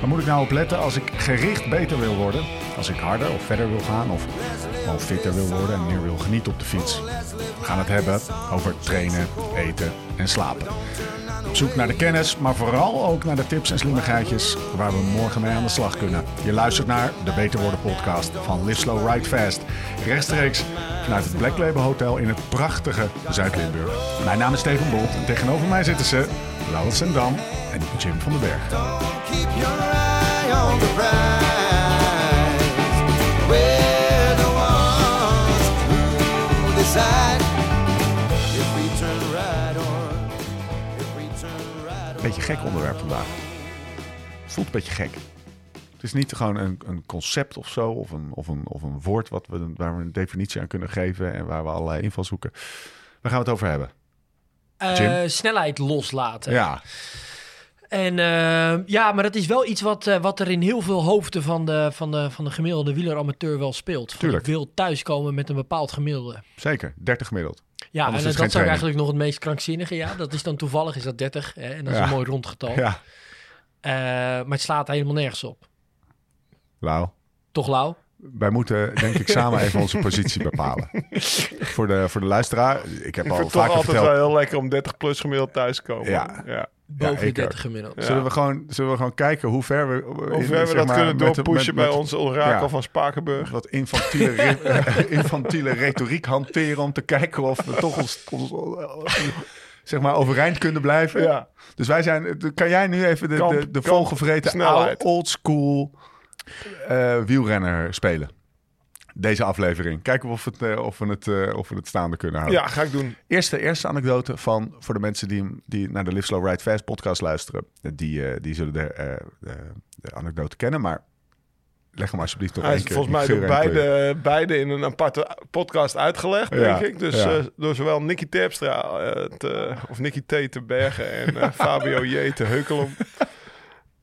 Waar moet ik nou op letten als ik gericht beter wil worden? Als ik harder of verder wil gaan of gewoon fitter wil worden en meer wil genieten op de fiets? We gaan het hebben over trainen, eten en slapen. Op zoek naar de kennis, maar vooral ook naar de tips en slimmigheidjes waar we morgen mee aan de slag kunnen. Je luistert naar de Beter Worden podcast van Live Slow Ride Fast. Rechtstreeks vanuit het Black Label Hotel in het prachtige Zuid-Limburg. Mijn naam is Steven Bolt en tegenover mij zitten ze Laurens Sendam en Jim van den Berg. Gek onderwerp vandaag. Voelt een beetje gek. Het is niet gewoon een, een concept of zo, of een, of, een, of een woord wat we, waar we een definitie aan kunnen geven en waar we allerlei invalshoeken. Waar gaan we het over hebben? Eh, Jim? snelheid loslaten. Ja, En eh, ja, maar dat is wel iets wat, eh, wat er in heel veel hoofden van de, van de, van de gemiddelde wieleramateur wel speelt. Tuurlijk. Ik wil thuiskomen met een bepaald gemiddelde. zeker. 30 gemiddeld. Ja, Anders en is dat is ook eigenlijk nog het meest krankzinnige. Ja, dat is dan toevallig is dat 30 hè, en dat is Ja. een mooi rondgetal. Ja. Eh, maar het slaat helemaal nergens op. Lau, Toch, Lau? Wij moeten denk ik samen even onze positie bepalen. voor, de, voor de luisteraar, ik heb Ik al vind het toch vaker altijd verteld. wel heel lekker om 30 plus gemiddeld thuis te komen. Ja. ja. Boven de ook. 30 gemiddeld. Ja. Zullen, we gewoon, zullen we gewoon kijken hoe ver we... Hoe ver we dat maar, kunnen doorpushen bij ons orakel ja. van Spakenburg. Wat infantiele, re- infantiele retoriek hanteren om te kijken of we toch ons, ons, zeg maar overeind kunnen blijven. Ja. Dus wij zijn... Kan jij nu even de, Kamp- de, de kamp volgevreten snelheid. old school eh, wielrenner spelen? Deze aflevering. Kijken of, het, eh, of, we het, eh, of we het staande kunnen houden. Ja, ga ik doen. Eerste, eerste anekdote van voor de mensen die, die naar de Live Slow Ride Fast podcast luisteren. Die, die zullen de, de, anekdote kennen, maar leg hem alsjeblieft nog Hij één is keer. volgens mij door beide, beide in een aparte podcast uitgelegd, Ja, denk ik. Dus ja. door zowel Nicky Terpstra te, of Nicky T. te bergen en Fabio J. te heukelom.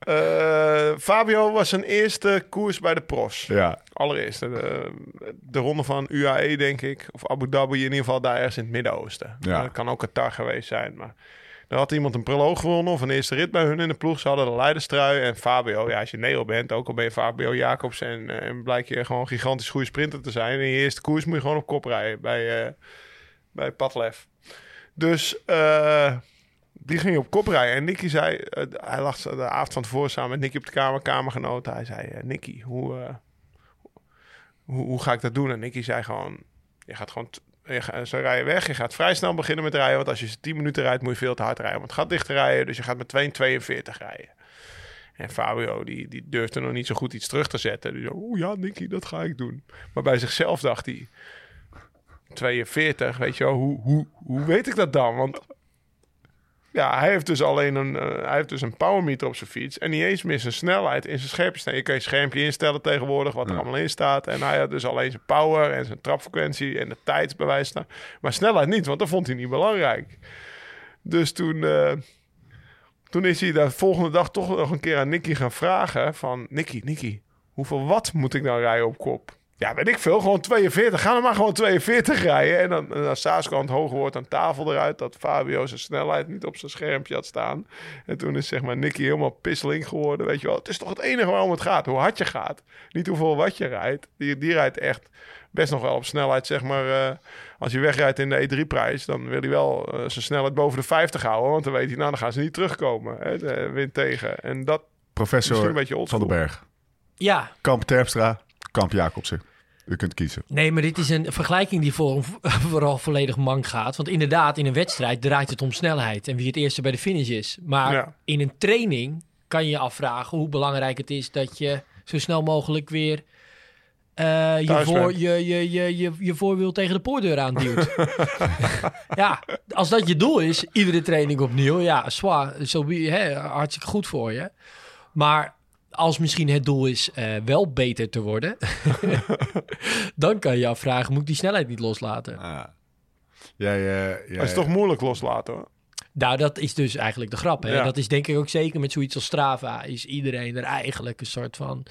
Eh, Fabio was zijn eerste koers bij de pros. Ja, Allereerst de, de ronde van UAE, denk ik. Of Abu Dhabi, in ieder geval daar ergens in het Midden-Oosten. Ja. Dat kan ook Qatar geweest zijn. Maar er had iemand een proloog gewonnen of een eerste rit bij hun in de ploeg. Ze hadden de leiderstrui. En Fabio, ja, als je Neo bent, ook al ben je Fabio Jacobs... en, eh, en blijk je gewoon gigantisch goede sprinter te zijn... in je eerste koers moet je gewoon op kop rijden bij, eh bij Padlef. Dus... eh, die ging op kop rijden. En Nicky zei, eh, hij lag de avond van tevoren samen met Nicky op de kamer, kamergenoten. Hij zei, eh, Nicky, hoe, eh, hoe, hoe ga ik dat doen? En Nicky zei gewoon, je gaat gewoon, je gaat, ze rijden weg. Je gaat vrij snel beginnen met rijden. Want als je 10 minuten rijdt, moet je veel te hard rijden. Want het gaat dichter rijden, dus je gaat met 2,42 rijden. En Fabio, die, die durfde nog niet zo goed iets terug te zetten. Zei, oeh ja, Nicky, dat ga ik doen. Maar bij zichzelf dacht hij, 42, weet je wel, hoe, hoe, hoe weet ik dat dan? Want ja, hij heeft dus alleen een, eh, hij heeft dus een powermeter op zijn fiets. En niet eens meer zijn snelheid in zijn schermpje staan. Je kan je schermpje instellen tegenwoordig, wat er Ja. allemaal in staat. En hij had dus alleen zijn power en zijn trapfrequentie en de tijd. Maar snelheid niet, want dat vond hij niet belangrijk. Dus toen, eh, toen is hij de volgende dag toch nog een keer aan Nicky gaan vragen. Van, Nicky, Nicky, hoeveel watt moet ik nou rijden op kop? Ja, weet ik veel. Gewoon 42. Ga dan maar gewoon 42 rijden. En dan, en als Saaskant hoger wordt aan tafel eruit... dat Fabio zijn snelheid niet op zijn schermpje had staan. En toen is zeg maar Nicky helemaal pisseling geworden. Weet je wel, het is toch het enige waarom het gaat. Hoe hard je gaat. Niet hoeveel watt je rijdt. Die, die rijdt echt best nog wel op snelheid, zeg maar... eh, als hij wegrijdt in de E3-prijs... dan wil hij wel eh, zijn snelheid boven de 50 houden. Want dan weet hij, nou, dan gaan ze niet terugkomen. Hè, de wind tegen. En dat misschien professor een beetje van den Berg. Ja, Kamp Terpstra, Kamp Jacobsen. U kunt kiezen. nee, maar dit is een vergelijking die voor, vooral volledig mank gaat. Want inderdaad, in een wedstrijd draait het om snelheid en wie het eerste bij de finish is. Maar Ja. in een training kan je je afvragen hoe belangrijk het is dat je zo snel mogelijk weer eh, je, voor, je, je, je, je, je voorwiel tegen de poortdeur aanduwt. ja, als dat je doel is, iedere training opnieuw, ja, zwaar, zo be- hè, hartstikke goed voor je. Maar als misschien het doel is eh, wel beter te worden, dan kan je afvragen, moet ik die snelheid niet loslaten? Ah. Eh, jij, Dat is toch moeilijk loslaten hoor. Nou, dat is dus eigenlijk de grap. Hè? Ja. Dat is denk ik ook zeker met zoiets als Strava. Is iedereen er eigenlijk een soort van...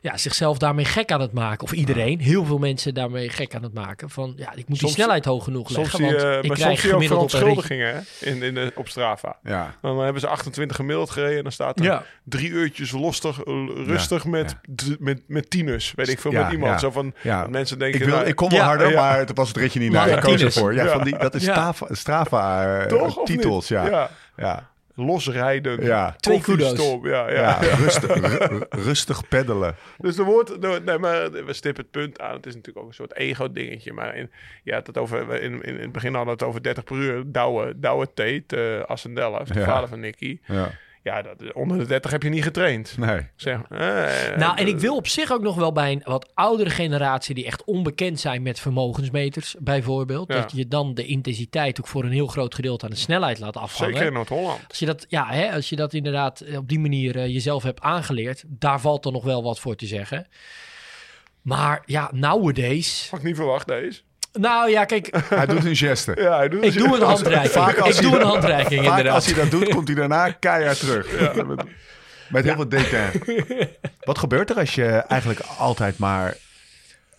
Ja, zichzelf daarmee gek aan het maken. Of iedereen, heel veel mensen daarmee gek aan het maken. Van, ja, ik moet Soms- die snelheid hoog genoeg Soms leggen. want maar ik soms krijg zie je ook verontschuldigingen in, in de, op Strava. Ja. Dan hebben ze 28 gemiddeld gereden en dan staat er Ja. drie uurtjes lustig, eh, rustig met, d- met, met tieners. Weet ik veel, Ja, met iemand. ja. Zo van, mensen denken... Ik, wil, nou, ik kon wel Ja, harder, ja. maar het was het ritje niet naar. Ik koos ervoor. Ja. Van die, dat is Ja. Strava, Strava eh, Toch, of titels. niet? Ja. ja. Losrijden. Ja. Twee kudo's. Ja, ja. Ja, Rustig, ru- rustig peddelen. Dus er wordt, nee, maar we stippen het punt aan. Het is natuurlijk ook een soort ego-dingetje. Maar in, ja, het over, in, in, in het begin hadden we het over 30 per uur. Douwe, Douwe Tate, uh, Ascendella, de Ja. vader van Nicky. Ja. Ja, dat, onder de 30 heb je niet getraind. Nee. Zeg, eh, Nou, en ik wil op zich ook nog wel bij een wat oudere generatie... die echt onbekend zijn met vermogensmeters, bijvoorbeeld... Ja. dat je dan de intensiteit ook voor een heel groot gedeelte aan de snelheid laat afhangen. Zeker in Noord-Holland. Als je dat, ja, hè, als je dat inderdaad eh, op die manier eh, jezelf hebt aangeleerd, daar valt dan nog wel wat voor te zeggen. Maar ja, nowadays. Had ik niet verwacht, deze. Nou ja, kijk, Hij doet een geste. Ja, hij doet ik doe een handreiking. vaak als Ik hij- doe een handreiking, Vaak inderdaad. als hij dat doet, komt hij daarna keihard terug. Met, met heel veel dédain. Wat gebeurt er als je eigenlijk altijd maar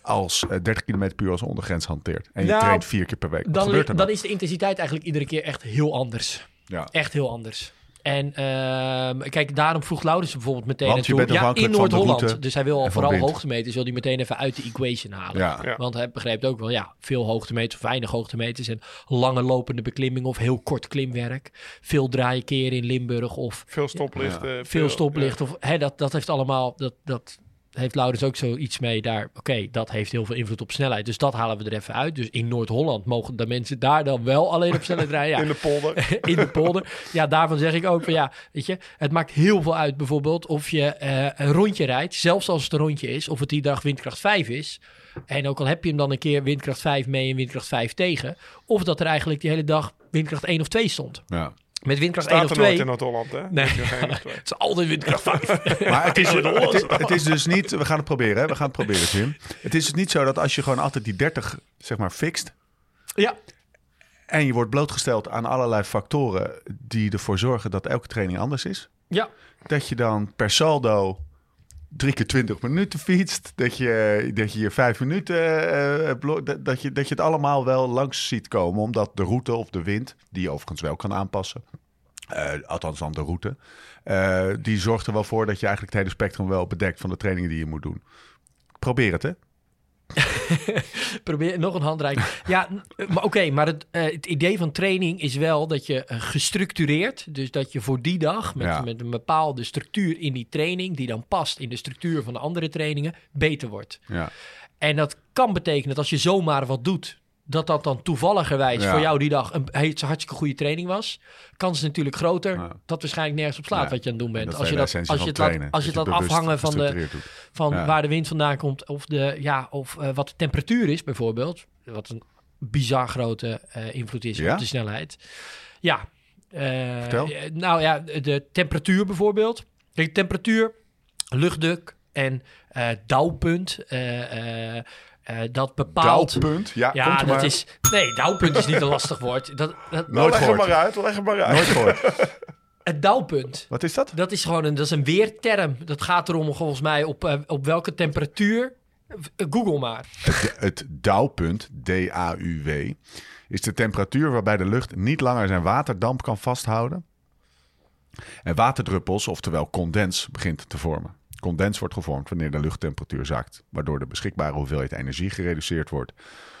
als eh, 30 km per uur als ondergrens hanteert? En je Nou, traint vier keer per week. Wat Dan, gebeurt er dan dan? is de intensiteit eigenlijk iedere keer echt heel anders. Ja. Echt heel anders. En ehm, kijk, daarom vroeg Laurens bijvoorbeeld meteen Want je bent Ja, in Noord-Holland. Dus hij wil al vooral wind. hoogtemeters, wil hij meteen even uit de equation halen. Ja. Ja. Want hij begreep ook wel, ja, veel hoogtemeters of weinig hoogtemeters en lange lopende beklimming of heel kort klimwerk. Veel draaien keren in Limburg of Veel stoplichten. veel stoplicht. Of, hè, dat, dat heeft allemaal, dat, dat heeft Laurens ook zoiets mee daar. Oké, dat heeft heel veel invloed op snelheid. Dus dat halen we er even uit. Dus in Noord-Holland mogen de mensen daar dan wel alleen op snelheid rijden. Ja, In de polder. in de polder. Ja, daarvan zeg ik ook van ja, weet je, het maakt heel veel uit bijvoorbeeld of je eh, een rondje rijdt, zelfs als het een rondje is, of het die dag windkracht 5 is. En ook al heb je hem dan een keer windkracht 5 mee en windkracht 5 tegen, of dat er eigenlijk die hele dag windkracht 1 of 2 stond. Ja. Met windkracht 1 Staat of er nooit 2. in Noord-Holland, hè? Nee. Het is altijd windkracht 5. Maar het is, het, is, het is dus niet... We gaan het proberen, hè? We gaan het proberen, Jim. Het is dus niet zo dat als je gewoon altijd die 30, zeg maar, fixt... ja, en je wordt blootgesteld aan allerlei factoren... die ervoor zorgen dat elke training anders is... ja. dat je dan per saldo drie keer 20 minuten fietst. Dat je dat je, je vijf minuten. eh, blo- dat, je, dat je het allemaal wel langs ziet komen. Omdat de route of de wind, die je overigens wel kan aanpassen. eh, althans dan de route. eh, die zorgt er wel voor dat je eigenlijk het hele spectrum wel bedekt van de trainingen die je moet doen. Probeer het, hè? Probeer nog een handreiking. Ja, n- maar oké, maar het, eh, het idee van training is wel dat je eh, gestructureerd, dus dat je voor die dag met, Ja. met een bepaalde structuur in die training, die dan past in de structuur van de andere trainingen, beter wordt. Ja. En dat kan betekenen dat als je zomaar wat doet, dat dat dan toevalligerwijs Ja. voor jou die dag een he- hartstikke goede training was. Kans is natuurlijk groter Ja. dat waarschijnlijk nergens op slaat Ja. wat je aan het doen En bent. dat Als je de dat, als je trainen. als je Dat afhangen van, de, van waar de wind vandaan komt of, de, ja, of eh, wat de temperatuur is bijvoorbeeld. Wat een bizar grote eh, invloed is Ja? op de snelheid. Ja. eh, Vertel. nou ja, de temperatuur bijvoorbeeld. Kijk, temperatuur, luchtdruk en dauwpunt. Eh, dat bepaalt... Dauwpunt. Ja, Ja, komt dat maar. is... Nee, dauwpunt is niet een lastig woord. Dat, dat, Nooit Nou, leg het gehoord. maar uit, leg het maar uit. Nooit gehoord. het dauwpunt. Wat is dat? Dat is gewoon een, dat is een weerterm. Dat gaat erom volgens mij op, eh, op welke temperatuur. Eh, Google maar. Het, het dauwpunt, D-A-U-W, is de temperatuur waarbij de lucht niet langer zijn waterdamp kan vasthouden. En waterdruppels, oftewel condens, begint te vormen. Condens wordt gevormd wanneer de luchttemperatuur zakt, waardoor de beschikbare hoeveelheid energie gereduceerd wordt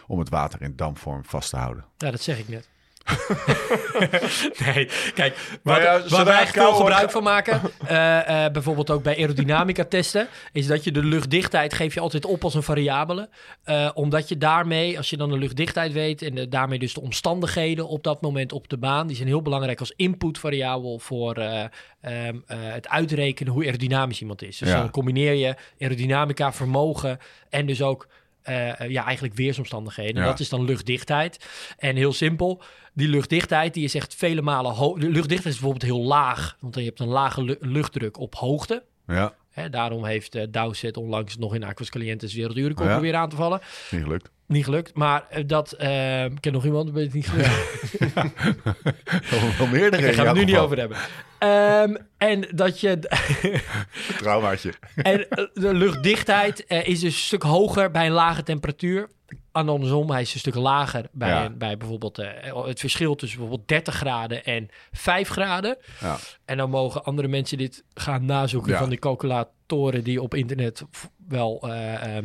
om het water in dampvorm vast te houden. Ja, dat zeg ik net. nee, kijk, Maar wat, ja, waar wij echt veel gebruik van maken, eh, eh, bijvoorbeeld ook bij aerodynamica testen, is dat je de luchtdichtheid geef je altijd op als een variabele. Eh, omdat je daarmee, als je dan de luchtdichtheid weet en de- daarmee dus de omstandigheden op dat moment op de baan, die zijn heel belangrijk als inputvariabel voor eh, ehm, eh, het uitrekenen hoe aerodynamisch iemand is. Dus Ja. dan combineer je aerodynamica, vermogen en dus ook eh, eh, ja, eigenlijk weersomstandigheden. Ja. Dat is dan luchtdichtheid. En heel simpel, die luchtdichtheid die is echt vele malen hoog. De luchtdichtheid is bijvoorbeeld heel laag, want je hebt een lage lu- luchtdruk op hoogte. Ja, Hè, daarom heeft eh Dowsett onlangs nog in Aquas Calientes wereldjurerecord Ja. proberen aan te vallen. niet gelukt. Niet gelukt. Maar eh, dat... eh, ik ken nog iemand, maar het niet gelukt. Wel meerdere Daar gaan we het nu niet over hebben. Ehm, en dat je... Traumaatje. En eh, de luchtdichtheid eh, is dus een stuk hoger bij een lage temperatuur. En andersom, hij is een stuk lager bij, Ja. bij bijvoorbeeld het verschil tussen bijvoorbeeld 30 graden en 5 graden. Ja. En dan mogen andere mensen dit gaan nazoeken Ja. van die calculatoren die op internet wel eh, ehm, eh,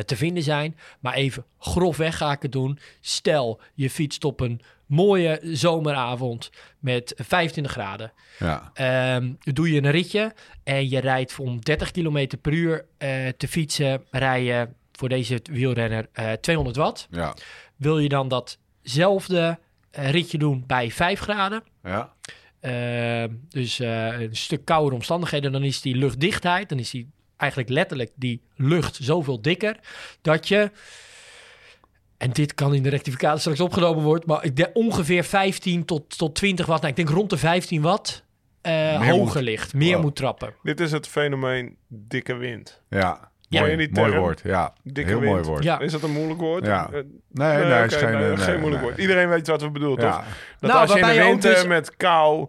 te vinden zijn. Maar even grofweg ga ik het doen. Stel, je fietst op een mooie zomeravond met 25 graden. Ja, Ehm, doe je een ritje en je rijdt om 30 km per uur eh, te fietsen, rij je voor deze wielrenner eh 200 watt. ja, Wil je dan datzelfde eh, ritje doen bij 5 graden, ja. ehm, dus eh, een stuk koudere omstandigheden, dan is die luchtdichtheid, dan is die eigenlijk letterlijk die lucht zoveel dikker dat je... En dit kan in de rectificatie straks opgenomen worden, maar ik denk ongeveer 15 tot, tot 20 watt, nou, ik denk rond de 15 watt, eh, Meer hoger moet- ligt, meer Wow. moet trappen. Dit is het fenomeen dikke wind. Ja, Ja, mooi, die mooi term. woord. Ja, Dikke heel wind. mooi woord. Ja. Is dat een moeilijk woord? Ja. Eh, Nee, nee, is geen, nee, nee, geen moeilijk nee. woord. Iedereen weet wat we bedoelen, toch? Ja, Dat Nou, als je in de winter dus- met kou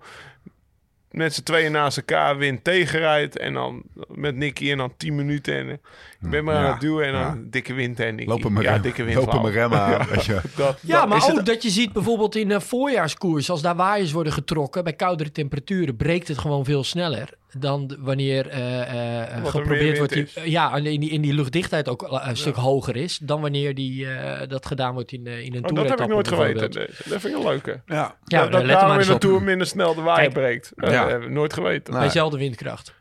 met z'n tweeën naast elkaar wind tegenrijdt en dan met Nicky en dan 10 minuten en eh, ik ben maar aan het duwen en dan ja. dikke wind en Nicky. lopen ja, dikke wind. lopen mijn remmen aan. Dat, Ja, dat- maar ook het- dat je ziet bijvoorbeeld in een voorjaarskoers, als daar waaiers worden getrokken bij koudere temperaturen, breekt het gewoon veel sneller dan wanneer eh, eh, meer geprobeerd wordt. Die, ja, en in die, in die luchtdichtheid ook een stuk hoger is dan wanneer die, eh, dat gedaan wordt in, eh, in een Oh, dat heb ik nooit geweten. Nee, Dat vind ik een leuke. Ja, Ja, dat dat daarom in op. Tour minder snel de waaier Kijk. breekt. Dat Ja. heb ik nooit geweten. Nee. Bij dezelfde windkracht.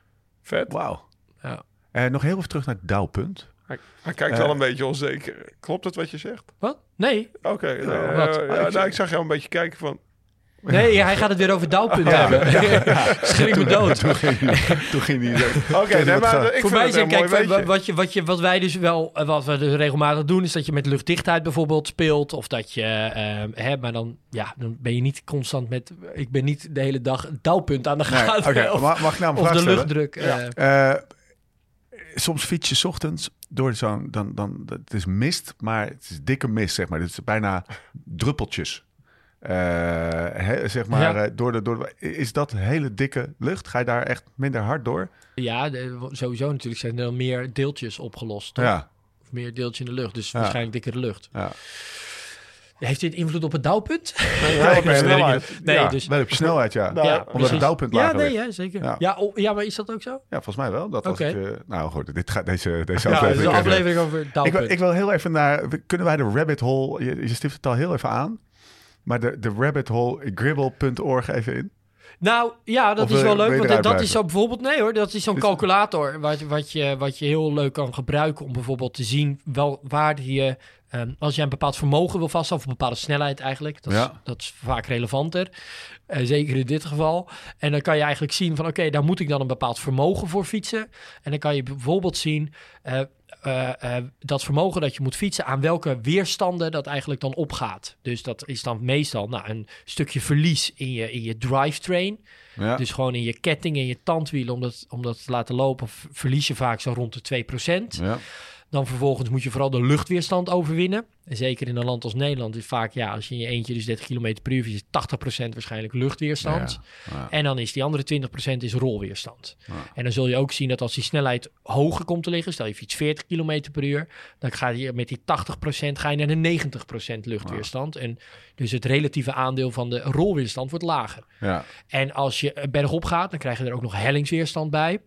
Vet. wauw. Ja. Eh, nog heel even terug naar het Douwpunt. Hij, hij kijkt Eh. wel een beetje onzeker. Klopt het wat je zegt? Wat? Nee. Oké. wat? eh, ja, nou, ik zag jou een beetje kijken van... Nee, hij gaat het weer over douwpunt hebben. Schrik me dood. Toen ging hij, toen ging hij zo- Oké, toen nee, wat maar ik Voor vind mij zijn, kijk, wat, je, wat, je, wat wij dus wel, eh, wat we dus regelmatig doen, is dat je met luchtdichtheid bijvoorbeeld speelt. Of dat je, eh, hè, maar dan, ja, dan ben je niet constant met, ik ben niet de hele dag een douwpunt aan de Nee, gaten. oké, of, mag, mag ik nou een of de luchtdruk. eh. Eh, soms fiets je 's ochtends door zo'n... Dan, dan, het is mist, maar het is dikke mist, zeg maar. Het is bijna druppeltjes. Eh, hè, zeg maar, Ja. eh, door de, door de, is dat hele dikke lucht? Ga je daar echt minder hard door? ja, de- sowieso natuurlijk zijn er dan meer deeltjes opgelost. toch? Ja, Of meer deeltjes in de lucht, dus Ja. waarschijnlijk dikkere lucht. ja. Heeft dit invloed op het douwpunt? Ja, op je Nee, snelheid. Nee, ja, dus... wel op je snelheid, ja. Nou, ja, Omdat precies. het douwpunt Ja, lager nee, ligt. ja, zeker. Ja. Ja, oh, ja, maar is dat ook zo? Ja, volgens mij wel. Dat was Oké. het, eh, nou goed, dit gaat, deze, deze Ja, aflevering... aflevering over ik, douwpunt. wil, ik wil heel even naar... Kunnen wij de rabbit hole... Je, je stift het al heel even aan. Maar de, de rabbit hole gribble.org even in. Nou ja, dat Of is wel leuk. Want dat is zo bijvoorbeeld, nee hoor, dat is zo'n Is- calculator wat, wat, je, wat je heel leuk kan gebruiken om bijvoorbeeld te zien wel waar je, ehm, als je een bepaald vermogen wil vaststellen, of een bepaalde snelheid eigenlijk, dat, is, Ja. dat is vaak relevanter. Eh, zeker in dit geval. En dan kan je eigenlijk zien van oké, daar moet ik dan een bepaald vermogen voor fietsen. En dan kan je bijvoorbeeld zien eh, eh, dat vermogen dat je moet fietsen, aan welke weerstanden dat eigenlijk dan opgaat. Dus dat is dan meestal nou, een stukje verlies in je, in je drivetrain. Ja. Dus gewoon in je ketting en je tandwielen, om dat, om dat te laten lopen, verlies je vaak zo rond de 2%. ja. Dan vervolgens moet je vooral de luchtweerstand overwinnen. En zeker in een land als Nederland is vaak, ja, als je in je eentje dus 30 km per uur is 80% waarschijnlijk luchtweerstand. Ja, ja. En dan is die andere 20% is rolweerstand. Ja. En dan zul je ook zien dat als die snelheid hoger komt te liggen, stel je fiets 40 km per uur, dan ga je met die 80% ga je naar de 90% luchtweerstand. En dus het relatieve aandeel van de rolweerstand wordt lager. Ja. En als je bergop gaat, dan krijg je er ook nog hellingsweerstand bij.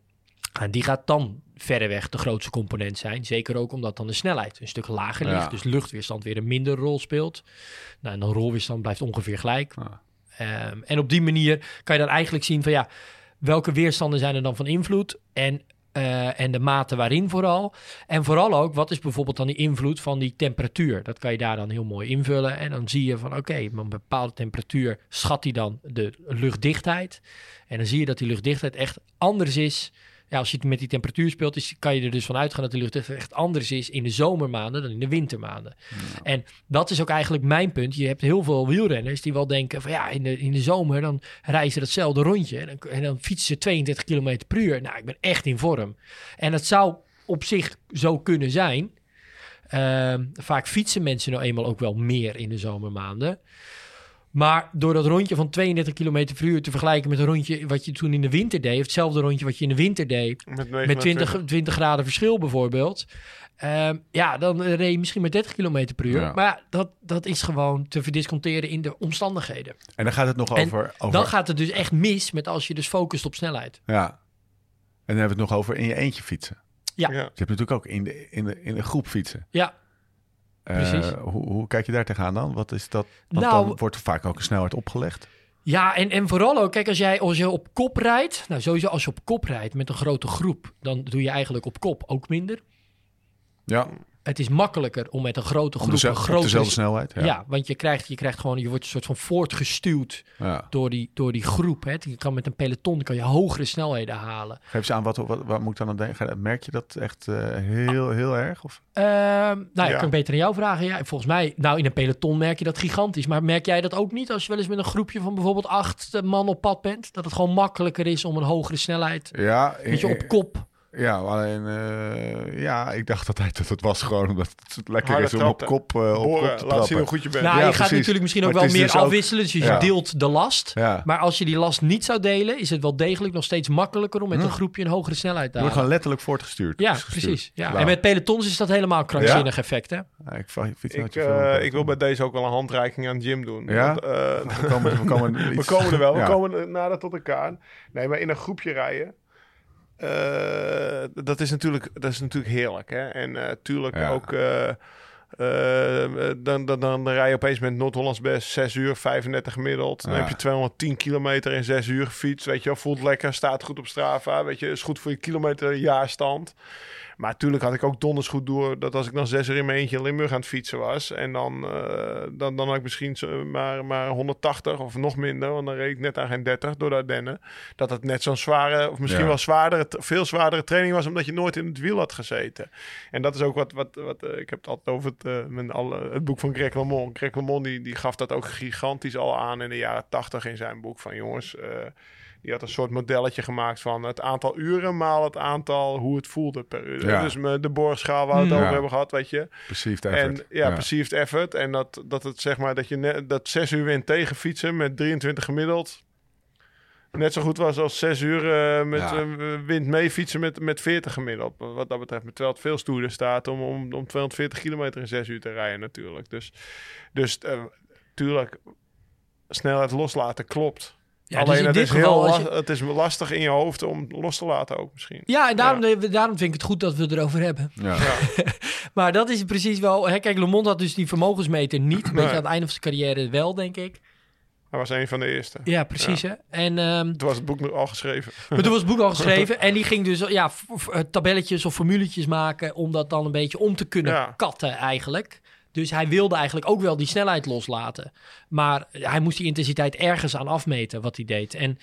En die gaat dan verreweg de grootste component zijn. Zeker ook omdat dan de snelheid een stuk lager ligt. Ja. Dus luchtweerstand weer een minder rol speelt. Nou, en dan rolweerstand blijft ongeveer gelijk. Ja. Ehm, en op die manier kan je dan eigenlijk zien van ja, welke weerstanden zijn er dan van invloed? En, eh, en de mate waarin vooral. En vooral ook, wat is bijvoorbeeld dan die invloed van die temperatuur? Dat kan je daar dan heel mooi invullen. En dan zie je van oké, met een bepaalde temperatuur schat hij dan de luchtdichtheid. En dan zie je dat die luchtdichtheid echt anders is. Ja, als je het met die temperatuur speelt, is, kan je er dus van uitgaan dat de lucht echt anders is in de zomermaanden dan in de wintermaanden. En dat is ook eigenlijk mijn punt. Je hebt heel veel wielrenners die wel denken van ja, in de, in de zomer dan rijden ze datzelfde rondje en dan, en dan fietsen ze 32 km per uur. Nou, ik ben echt in vorm. En dat zou op zich zo kunnen zijn. Ehm, vaak fietsen mensen nou eenmaal ook wel meer in de zomermaanden. Maar door dat rondje van 32 km per uur te vergelijken met een rondje wat je toen in de winter deed, of hetzelfde rondje wat je in de winter deed, Met, met 20, 20 graden verschil bijvoorbeeld. Ehm, ja, dan reed je misschien met 30 km per uur. Ja. Maar ja, dat, dat is gewoon te verdisconteren in de omstandigheden. En dan gaat het nog over... over Dan gaat het dus echt mis met als je dus focust op snelheid. Ja. En dan hebben we het nog over in je eentje fietsen. Ja. Ja. Je hebt natuurlijk ook in de, in de, in de groep fietsen. Ja, Precies. hoe, hoe kijk je daar tegenaan dan? Wat is dat? Want Nou- dan wordt er vaak ook een snelheid opgelegd. Ja, en, en vooral ook, kijk, als, jij, als je op kop rijdt, nou sowieso als je op kop rijdt met een grote groep, dan doe je eigenlijk op kop ook minder. Ja, Het is makkelijker om met een grote groep dezelfde, een grote... dezelfde snelheid. ja. Ja. want je krijgt, je krijgt gewoon, je wordt een soort van voortgestuwd Ja. door die, door die groep. Hè. Je kan met een peloton kan je hogere snelheden halen. Geef eens aan, wat, wat, wat moet ik dan aan denken? Merk je dat echt eh, heel, heel erg? Of? Ehm, nou, ja. Ja. kan ik beter aan jou vragen. Ja, volgens mij, nou in een peloton merk je dat gigantisch. Maar merk jij dat ook niet als je wel eens met een groepje van bijvoorbeeld acht eh, man op pad bent? Dat het gewoon makkelijker is om een hogere snelheid, Ja, weet je, op kop. Ja, alleen eh, ja, ik dacht altijd dat het was gewoon omdat het lekker Harde is om op kop, eh, op kop te laat zien trappen. hoe goed je bent. Nou, Ja, je gaat precies. natuurlijk misschien ook Maar wel meer dus afwisselen. Dus je Ja. deelt de last. Ja. Maar als je die last niet zou delen, is het wel degelijk nog steeds makkelijker om met een groepje een hogere snelheid te Je wordt halen. gewoon letterlijk voortgestuurd. Ja, gestuurd. precies. Ja. En met pelotons is dat helemaal een krankzinnig effect, hè? Ja, ik eh, ik wil bij deze ook wel een handreiking aan Jim doen. Ja? Want, eh, We komen, we komen, we iets- komen er wel, we komen nader tot elkaar. Nee, maar in een groepje rijden, eh, dat, is natuurlijk, dat is natuurlijk heerlijk. Hè? En eh tuurlijk Ja. ook, eh, eh, dan, dan, dan rij je opeens met Noord-Hollands best 6 uur, 35 gemiddeld. Dan Ja. heb je 210 kilometer in 6 uur gefietst. Weet je wel, voelt lekker, staat goed op Strava. Weet je, is goed voor je kilometerjaarstand. Maar natuurlijk had ik ook donders goed door dat als ik dan zes uur in mijn eentje in Limburg aan het fietsen was. En dan, eh, dan, dan had ik misschien maar, maar 180 of nog minder. Want dan reed ik net aan geen 30 door de Ardennen. Dat het net zo'n zware, of misschien Ja. wel zwaardere, veel zwaardere training was. Omdat je nooit in het wiel had gezeten. En dat is ook wat, wat, wat eh, ik heb het altijd over het, eh, mijn alle, het boek van Greg LeMond. Greg LeMond die, die gaf dat ook gigantisch al aan in de jaren 80 in zijn boek. Van jongens, die had een soort modelletje gemaakt van het aantal uren maal het aantal hoe het voelde per uur. Ja. Dus de borgschaal waar we het Mm. over Ja. hebben gehad, weet je. Perceived effort. En ja, perceived effort. En dat, dat het zeg maar dat je net, dat zes uur wind tegen fietsen met 23 gemiddeld. Net zo goed was als zes uur eh, met Ja. eh, wind mee fietsen met, met 40 gemiddeld. Wat dat betreft, terwijl het veel stoerder staat om, om, om 240 kilometer in zes uur te rijden natuurlijk. Dus, dus eh, tuurlijk, snelheid loslaten klopt. Ja, dus Alleen in het, dit is geval, heel als je- la- het is lastig in je hoofd om los te laten ook misschien. Ja, en daarom, daarom vind ik het goed dat we het erover hebben. Ja. Maar dat is precies wel... Hè, kijk, Le Monde had dus die vermogensmeter niet. Een beetje aan het einde van zijn carrière wel, denk ik. Hij was een van de eerste. Ja, precies. Hè? En ehm, Toen was het boek nog al geschreven. Maar toen was het boek al geschreven en die ging dus ja, eh, tabelletjes of formuletjes maken om dat dan een beetje om te kunnen Ja. katten eigenlijk. Dus hij wilde eigenlijk ook wel die snelheid loslaten. Maar hij moest die intensiteit ergens aan afmeten wat hij deed. En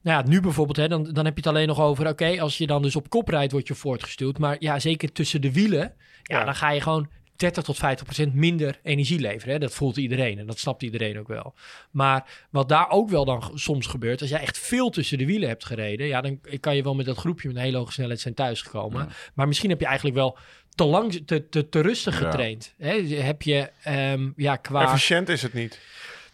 nou ja, nu bijvoorbeeld, hè, dan, dan heb je het alleen nog over... oké, als je dan dus op kop rijdt, word je voortgestuurd. Maar ja, zeker tussen de wielen, ja, Ja. dan ga je gewoon 30 tot 50 procent minder energie leveren. Hè? Dat voelt iedereen en dat snapt iedereen ook wel. Maar wat daar ook wel dan soms gebeurt... als jij echt veel tussen de wielen hebt gereden... ja, dan kan je wel met dat groepje met een hele hoge snelheid zijn thuisgekomen. Maar misschien heb je eigenlijk wel te lang, te, te, te rustig Ja. getraind. Hè? Heb je, ehm, ja, qua... Efficiënt is het niet.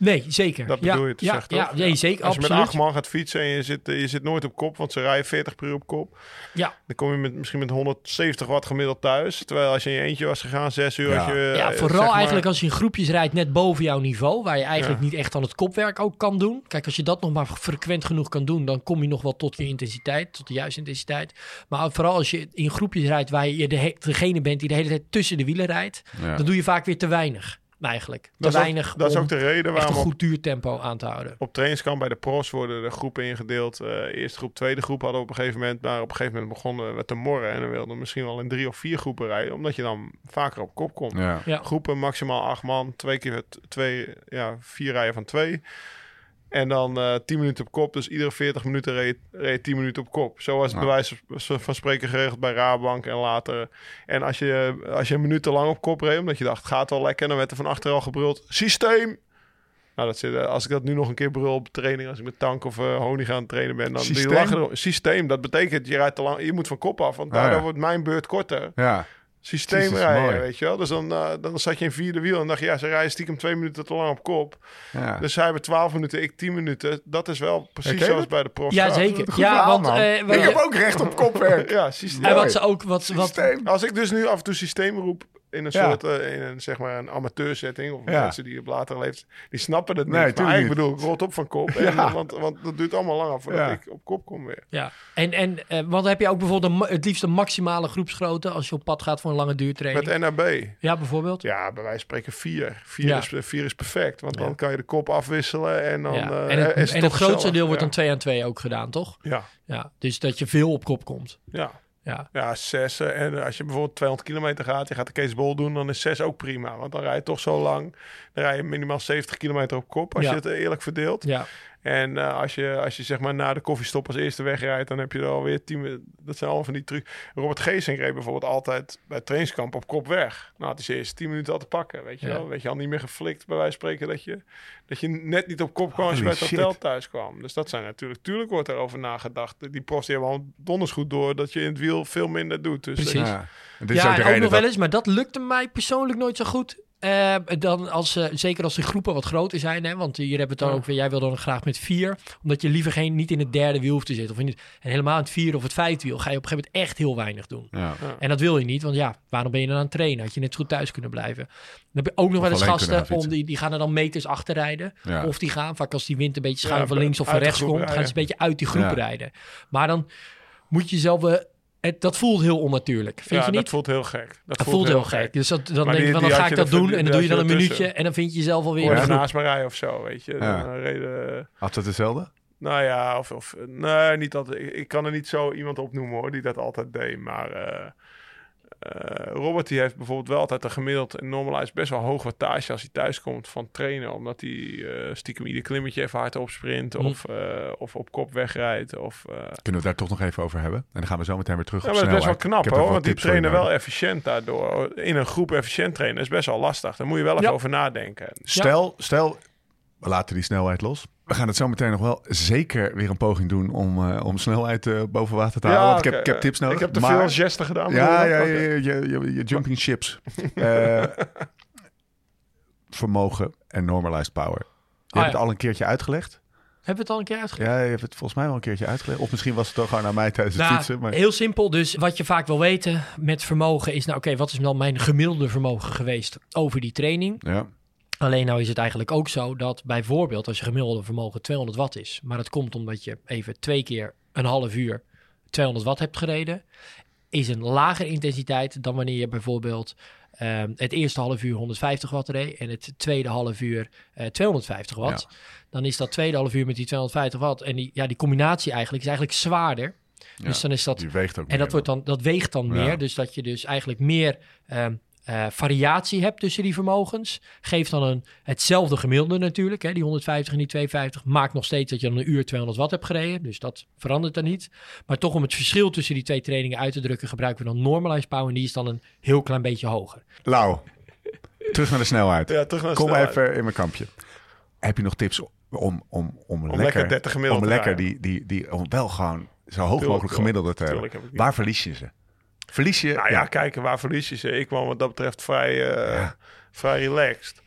Nee, zeker. Dat ja, bedoel je te ja, zeggen, ja, toch? nee, zeker, Als je met absoluut. acht man gaat fietsen en je zit, eh, je zit nooit op kop, want ze rijden 40 per uur op kop. Ja. Dan kom je met, misschien met 170 watt gemiddeld thuis. Terwijl als je in je eentje was gegaan, 6 uur, Ja. je... Ja, eh, vooral zeg maar- eigenlijk als je in groepjes rijdt net boven jouw niveau, waar je eigenlijk Ja. niet echt aan het kopwerk ook kan doen. Kijk, als je dat nog maar frequent genoeg kan doen, dan kom je nog wel tot je intensiteit, tot de juiste intensiteit. Maar vooral als je in groepjes rijdt waar je de degene bent die de hele tijd tussen de wielen rijdt, Ja. dan doe je vaak weer te weinig, eigenlijk. Te Dat is, ook, weinig dat is om ook de reden echt een waarom op, goed duurtempo aan te houden. op trainingskamp bij de pros worden de groepen ingedeeld. Eh, eerste groep, tweede groep hadden we op een gegeven moment. Maar op een gegeven moment begonnen we te morren. En dan wilden we misschien wel in drie of vier groepen rijden. Omdat je dan vaker op kop komt. Ja. Ja. Groepen maximaal acht man. Twee keer twee, ja, vier rijen van twee. En dan eh 10 minuten op kop. Dus iedere 40 minuten reed, reed je 10 minuten op kop. Zo was het Ja. bij wijze van spreken geregeld bij Rabank en later. En als je, als je een minuut te lang op kop reed, omdat je dacht, het gaat wel lekker. Dan werd er van achter al gebruld, systeem! Nou, dat zit, eh, als ik dat nu nog een keer brul op training, als ik met tank of eh, honing aan het trainen ben, dan die Systeem? lachen erop. Systeem, dat betekent je rijdt te lang, je moet van kop af, want Ah, daardoor ja. wordt mijn beurt korter. Ja, Systeem Jezus, rijden, mooi. weet je wel. Dus dan, eh, dan zat je in vierde wiel en dacht je, ja, ze rijden stiekem twee minuten te lang op kop. ja. Dus zij hebben 12 minuten, ik 10 minuten. Dat is wel precies zoals het? bij de profs. Ja, zeker. Ja, want, eh, wat ik je- heb ook recht op kopwerk. Ja, systeem. En wat ze ook, wat, wat. Als ik dus nu af en toe systeem roep in een Ja. soort, eh, in een, zeg maar een amateursetting, of Ja. mensen die op latere leeftijd, die snappen het niet. Nee, maar tuurlijk eigenlijk bedoel ik, rot op van kop. En, Ja. want, want dat duurt allemaal langer voordat Ja. ik op kop kom weer. Ja, en, en eh, want heb je ook bijvoorbeeld een, het liefst een maximale groepsgrootte als je op pad gaat voor een lange duurtraining? Met NAB. ja, bijvoorbeeld. Ja, bij wijze van spreken vier. Vier, Ja. is, vier is perfect, want dan kan je de kop afwisselen en dan Ja. eh, en het, is en het grootste deel wordt dan 2 aan 2 ook gedaan, toch? Ja, Ja, dus dat je veel op kop komt. ja. Ja, Ja, zes. eh, En als je bijvoorbeeld 200 kilometer gaat, je gaat de Kees Bol doen, dan is zes ook prima. Want dan rij je toch zo lang. Dan rij je minimaal 70 kilometer op kop, als Ja. je het eerlijk verdeelt. ja. En eh, als, je, als je zeg maar na de koffiestop als eerste wegrijdt, dan heb je er alweer tien Dat zijn allemaal van die trucs. Robert Geesink reed bijvoorbeeld altijd bij trainingskamp op kop weg. Nou, het is eerst 10 minuten al te pakken, weet je Ja. wel. Weet je al niet meer geflikt, bij wijze van spreken, dat je, dat je net niet op kop kwam als je bij het hotel thuis kwam. Dus dat zijn natuurlijk, tuurlijk wordt erover nagedacht. Die profs die hebben al donders goed door dat je in het wiel veel minder doet. Dus Precies. Ja. En dit is ja, ook en nog dat- wel eens, maar dat lukte mij persoonlijk nooit zo goed. Eh, dan als, eh, zeker als de groepen wat groter zijn, hè, want hier hebben we het dan Ja. ook weer. Jij wil dan graag met vier, omdat je liever geen, niet in het derde wiel hoeft te zitten. Of in het, en helemaal in het vierde of het vijfde wiel ga je op een gegeven moment echt heel weinig doen. Ja. En dat wil je niet, want ja, waarom ben je dan aan het trainen? Had je net zo goed thuis kunnen blijven. Dan heb je ook nog wel eens gasten, om die, die gaan er dan meters achter rijden. Ja. Of die gaan, vaak als die wind een beetje schuin Ja, van links of van rechts groep komt, gaan ze een beetje uit die groep Ja. rijden. Maar dan moet je zelf... wel- het, dat voelt heel onnatuurlijk, vind ja, je niet? dat voelt heel gek. Dat Dat voelt heel gek. Dus dat, dan Maar denk je die- van, dan ga ik dat doen. En dan doe je dan een minuutje. En dan vind je jezelf alweer in Of de groep. naast me rijden of zo, weet je. Ja. Dan reden... Had dat hetzelfde? Nou ja, of, of nee, niet altijd. Ik, ik kan er niet zo iemand opnoemen hoor, die dat altijd deed. Maar eh, Robert die heeft bijvoorbeeld wel altijd een gemiddeld en normalized best wel hoog wattage als hij thuis komt van trainen. Omdat hij eh, stiekem ieder klimmetje even hard opsprint Hm. of, eh, of op kop wegrijdt. Of, eh, Kunnen we het daar toch nog even over hebben? En dan gaan we zo meteen weer terug ja, op maar dat is best wel knap hoor, want die trainen wel efficiënt daardoor. In een groep efficiënt trainen is best wel lastig. Daar moet je wel even Ja. over nadenken. Stel, stel, we laten die snelheid los. We gaan het zo meteen nog wel zeker weer een poging doen om, eh, om snelheid eh, boven water te halen. want ik heb, oké, ik heb tips nodig. Ik heb te maar- veel gesten gedaan. Ja, ja, je? ja, je, je, je jumping ships. Eh, vermogen en normalized power. Je Ah, hebt ja. het al een keertje uitgelegd. Hebben we het al een keer uitgelegd? Ja, je hebt het volgens mij wel een keertje uitgelegd. Of misschien was het toch gewoon aan mij tijdens het Nou, fietsen. Maar... Heel simpel. Dus wat je vaak wil weten met vermogen is... Nou oké, wat is dan mijn gemiddelde vermogen geweest over die training? Ja, Alleen nou is het eigenlijk ook zo dat bijvoorbeeld als je gemiddelde vermogen 200 watt is... maar dat komt omdat je even twee keer een half uur 200 watt hebt gereden... is een lagere intensiteit dan wanneer je bijvoorbeeld ehm, het eerste half uur 150 watt reed... en het tweede half uur eh, 250 watt. Dan is dat tweede half uur met die 250 watt... en die, ja, die combinatie eigenlijk is eigenlijk zwaarder... Dus dan is dat die weegt ook en dat, wordt dan, dat weegt dan Ja. meer. Dus dat je dus eigenlijk meer ehm, eh, variatie hebt tussen die vermogens. Geeft dan een, hetzelfde gemiddelde natuurlijk. Hè, die 150 en die 250 maakt nog steeds dat je dan een uur 200 watt hebt gereden. Dus dat verandert dan niet. Maar toch om het verschil tussen die twee trainingen uit te drukken... gebruiken we dan normalized power. En die is dan een heel klein beetje hoger. Lau, terug naar de snelheid. Ja, terug naar de Kom snelheid. even in mijn kampje. Heb je nog tips om, om, om, lekker, lekker 30 gemiddeld om te lekker die, die, die, om wel gewoon zo hoog Tuurlijk, mogelijk gemiddelde te hebben? Waar verlies je ze? Verlies je... Nou ja, kijken waar verlies je ze. Ik kwam wat dat betreft vrij, eh, vrij relaxed.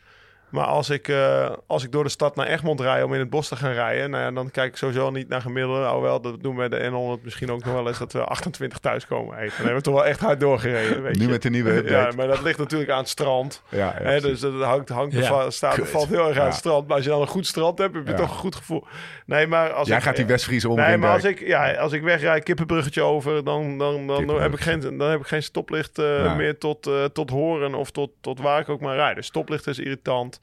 Maar als ik, eh, als ik door de stad naar Egmond rij om in het bos te gaan rijden, nou ja, dan kijk ik sowieso niet naar gemiddelde. Alhoewel, dat doen we bij de N100 misschien ook nog wel eens dat we 28 thuis komen eten. Dan hebben we toch wel echt hard doorgereden. Weet Nu je. met de nieuwe update. Ja, maar dat ligt natuurlijk aan het strand. Ja, ja, Hè, dus dat hangt, hangt Ja. va- staat, valt heel erg aan Ja. het strand. Maar als je dan een goed strand hebt, heb je Ja. toch een goed gevoel. Nee, maar als Jij ik, gaat die Westfriese om. Nee, maar als ik, ja, als ik wegrij, kippenbruggetje over, dan, dan, dan, heb, ik geen, dan heb ik geen stoplicht eh, Ja. meer tot, eh, tot horen of tot, tot waar ik ook maar rijd. Dus stoplicht is irritant.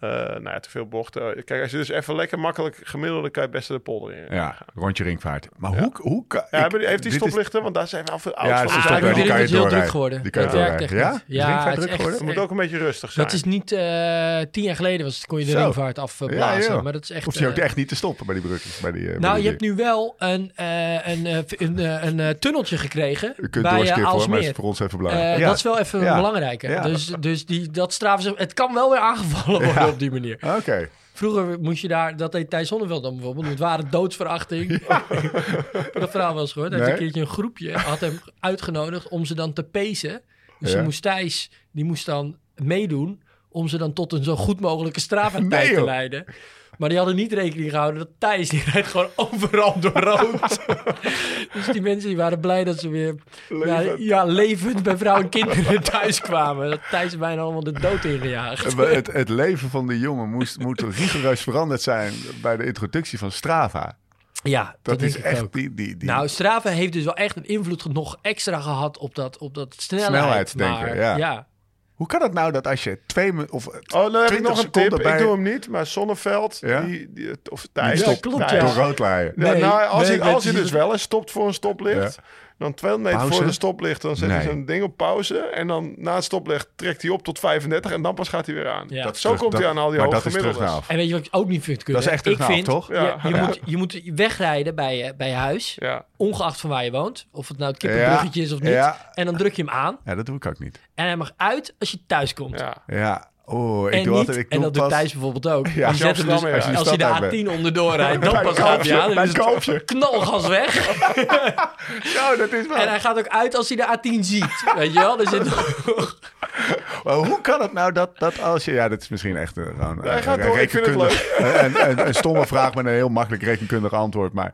Eh, nou ja, te veel bochten. Kijk, als je dus even lekker makkelijk gemiddeld, dan kan je best de polder in. Ja, rondje ringvaart. Maar Ja. hoe, hoe kan... Ja, ik- hebben die- heeft die is- stoplichten? Want daar zijn wel veel Ja, ouders het van. Ah, toch die je is heel druk geworden. Die kan je doorrijden. echt Ja? Ja, druk geworden? Het moet ook een beetje rustig zijn. Dat is niet eh, tien jaar geleden was het, kon je de Zo. ringvaart afblazen. joh. maar dat is echt. Hoef je ook eh, echt niet te stoppen bij die brugjes. Bij die, eh, bij nou, die je hebt nu wel een, eh, een, eh, een, eh, een, eh, tunneltje gekregen Je kunt eh, doorskippen hoor, maar het Aalsmeer. is voor ons even Eh, belangrijk. ja. Dat is wel even Ja. belangrijker. Ja. Dus, dus die, dat straffen ze. Het kan wel weer aangevallen worden Ja. op die manier. Oké. Vroeger moest je daar, dat deed Thijs Zonneveld dan bijvoorbeeld. Het waren doodsverachting. dat verhaal eens gehoord. Hij had Nee. een keertje een groepje, had hem uitgenodigd om ze dan te pezen. Dus Ja. die moest Thijs, die moest dan meedoen om ze dan tot een zo goed mogelijke straftijd Nee, te leiden. Maar die hadden niet rekening gehouden dat Thijs, die rijdt gewoon overal door rood. dus die mensen die waren blij dat ze weer ja, ja, levend bij vrouw en kinderen thuis kwamen. Dat Thijs bijna allemaal de dood ingejaagd. Het, het leven van die jongen moest, moet rigoureus veranderd zijn bij de introductie van Strava. Ja, dat, is echt ook. die, die, die Nou, Strava heeft dus wel echt een invloed nog extra gehad op dat, op dat snelheid. Snelheidsdenken, maar, ja. ja. Hoe kan het nou dat als je twee of Oh, dan heb ik 20 nog een seconden tip. bij- Ik doe hem niet, maar Zonneveld, Ja? die, die, of Thijs. stopt klopt, ja. door rood rijden? Ja, Nee, nou, als, nee, weet als precies dus wel eens stopt voor een stoplicht, dan 200 meter Pauze? voor de stoplicht, dan zet hij zijn ding op pauze. En dan na het stoplicht trekt hij op tot 35 en dan pas gaat hij weer aan. Ja. Dat, zo Terug- komt hij aan al die Maar hoge dat is terug gemiddeldes. naar af. En weet je wat ik ook niet vind kunnen? Dat is echt terug ik naar af, vind, toch? Je, Ja. je, Ja. Moet, je moet wegrijden bij je, bij je huis, Ja. ongeacht van waar je woont. Of het nou het kippenbruggetje is of niet. Ja. En dan druk je hem aan. Ja, dat doe ik ook niet. En hij mag uit als je thuis komt. Ja. Ja, oh, ik en doe niet, altijd... Ik en dat doet Thijs bijvoorbeeld ook. Ja, die als je zet hem dus, Amsterdam- als, als je je de stad de uit A10 onderdoor rijdt, dan pas koopje, aan. Dan is het knalgas weg. Zo, dat is wel... En hij gaat ook uit als hij de A10 ziet. Weet je wel? Er zit nog... Maar hoe kan het nou dat, dat als je... Ja, dat is misschien echt een, gewoon, hij een- gaat een door, ik vind het rekenkundig- Een, een, een stomme vraag met een heel makkelijk rekenkundig antwoord. Maar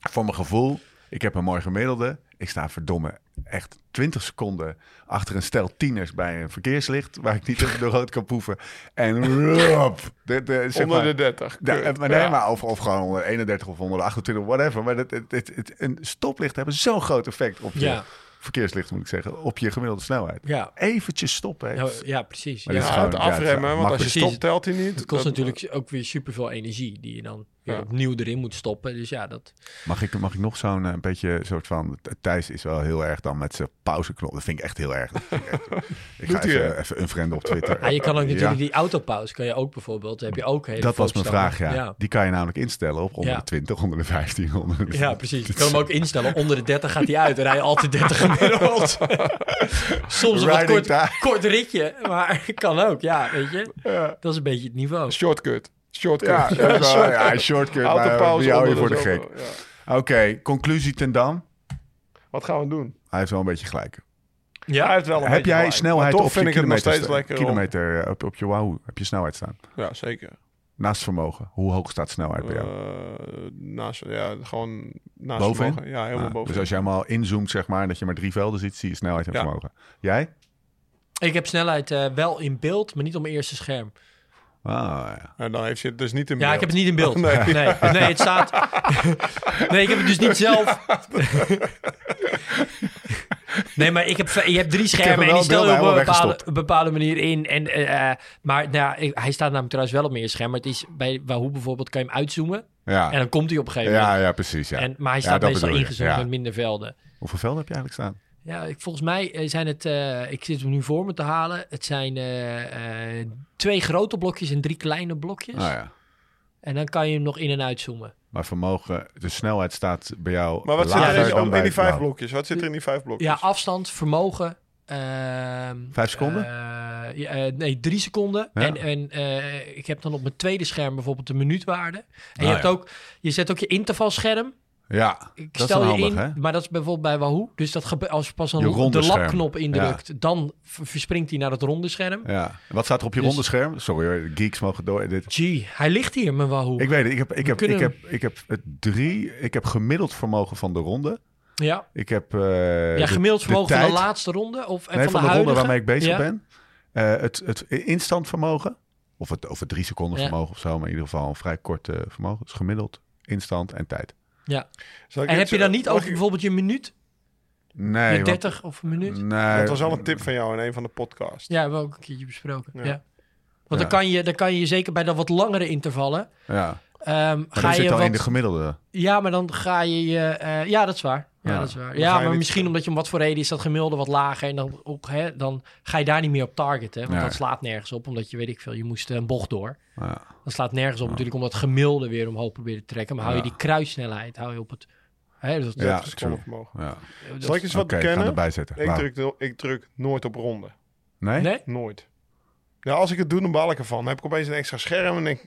voor mijn gevoel, ik heb een mooi gemiddelde. Ik sta verdomme echt 20 seconden achter een stel tieners bij een verkeerslicht... waar ik niet even door rood kan proeven. En rup, de, de, zeg Onder maar, de 30. Ja, Kut. maar nee, Ja. maar of, of gewoon onder 31 of onder 28, whatever. Maar het, het, het, het- een stoplicht hebben zo'n groot effect op je Ja. verkeerslicht, moet ik zeggen, op je gemiddelde snelheid. Ja. Eventjes stoppen. Ja, heeft- ja, precies. Maar Ja. Ja, het ja, het afremmen, want als je stopt telt hij niet. Het kost Dat- natuurlijk ook weer superveel energie die je dan weer Ja. opnieuw erin moet stoppen. Dus ja, dat... Mag ik, mag ik nog zo'n eh, beetje soort van... Thijs is wel heel erg dan met zijn pauzeknop. Dat vind ik echt heel erg. Ik, echt- ik ga even, even een friend op Twitter. Ja, je kan ook natuurlijk Ja. die autopauze, kan je ook bijvoorbeeld, heb je ook hele Dat was mijn vraag, ja. Die kan je namelijk instellen op onder Ja. de 20, onder de 15, onder de... Ja, precies. Je kan hem ook instellen. Onder de 30 gaat hij uit en rij je altijd 30 gemiddeld. Soms een wat kort, kort ritje, maar kan ook. Ja, weet je. Ja. Dat is een beetje het niveau. Shortcut. Shortcut. Ja, ja, een shortcut, maar Autopauze wie hou je voor de de gek? ja. Oké, conclusie ten dam. Wat gaan we doen? Hij heeft wel een beetje gelijk. Ja, hij heeft wel een Heb beetje jij gelijk. snelheid Maar toch op je vind ik het nog kilometer, steeds lekker om- kilometer eh, op, op je Wahoo? Heb je snelheid staan? Ja, zeker. Naast vermogen. Hoe hoog staat snelheid bij jou? Eh, naast, ja, gewoon naast Bovenin? vermogen. Ja, helemaal Ah, boven. dus als je helemaal inzoomt, zeg maar, en dat je maar drie velden ziet, zie je snelheid en Ja. vermogen. Jij? Ik heb snelheid eh, wel in beeld, maar niet op mijn eerste scherm. Ah, ja. En dan heeft je het dus niet in Ja, ik heb beeld. het niet in beeld. Nee. Nee, nee, het staat... nee, ik heb het dus niet zelf... Nee, maar ik heb, je hebt drie schermen en die stel je op een bepaalde, een bepaalde manier in. En, eh, maar nou, ja, hij staat namelijk trouwens wel op meer scherm. Maar het is bij Wahoo bijvoorbeeld, kan je hem uitzoomen. Ja. En dan komt hij op een gegeven moment. ja, ja, precies. Ja. En, maar hij staat meestal ingezoomd ja. met minder velden. Hoeveel velden heb je eigenlijk staan? Ja, ik, volgens mij eh, zijn het... eh, ik zit hem nu voor me te halen. Het zijn eh, eh, twee grote blokjes en drie kleine blokjes. Ah, ja. En dan kan je hem nog in- en uitzoomen. Maar vermogen, de snelheid staat bij jou Maar wat zit er in, dan in die vijf blokjes? Wat zit er in die vijf blokjes? Ja, afstand, vermogen. ehm, Vijf seconden? eh, ja, nee, drie seconden. Ja. En, en eh, ik heb dan op mijn tweede scherm bijvoorbeeld de minuutwaarde. En je, Ah, hebt ja. ook, je zet ook je intervalscherm. Ja, Ik dat is stel dan je in, hè? maar dat is bijvoorbeeld bij Wahoo. Dus dat als je pas Je dan ronde de labknop indrukt, dan verspringt hij naar het ronde scherm. Ja. Wat staat er op je Dus- ronde scherm? Sorry geeks mogen door. Dit. Gee, hij ligt hier, mijn Wahoo. Ik weet het, ik heb, ik heb, kunnen ik heb, ik heb het drie, ik heb gemiddeld vermogen van de ronde. ja, Ik heb eh, ja de- gemiddeld de vermogen van de laatste ronde? Of, en nee, van, van de, de, ronde waarmee ik bezig Ja. ben. Eh, het, het instant vermogen. Of het over drie seconden Ja. vermogen of zo. Maar in ieder geval een vrij kort vermogen. Dus gemiddeld, instant en tijd. Ja. Zal ik En heb je dan niet ik- bijvoorbeeld je minuut? Nee, je want- 30 of een minuut? nee, Dat was al een tip van jou in een van de podcasts. Ja, hebben we ook een keertje besproken. Ja. Ja. Want Ja. dan, kan je, dan kan je zeker bij de wat langere intervallen... Ja. ehm, Maar ga je zit al wat... in de gemiddelde. Ja, maar dan ga je je... eh, ja, dat is waar. Ja, Ja. dat is waar. Ja, maar niet- misschien omdat je om wat voor reden is dat gemiddelde wat lager. En dan, ook, hè, dan ga je daar niet meer op targeten. Want Nee. dat slaat nergens op. Omdat je, weet ik veel, je moest een bocht door. Ja. Dat slaat nergens op natuurlijk om dat gemiddelde weer omhoog proberen te trekken. Maar hou je die kruissnelheid, hou je op het... Hè, dat, Ja, Ja, true. vermogen. Ja. dat- Zal ik eens wat Oké, ik erbij zetten. Ik druk, ik druk nooit op ronde. Nee? Nee? Nooit. Ja, als ik het doe, dan baal ik ervan. Dan heb ik opeens een extra scherm en denk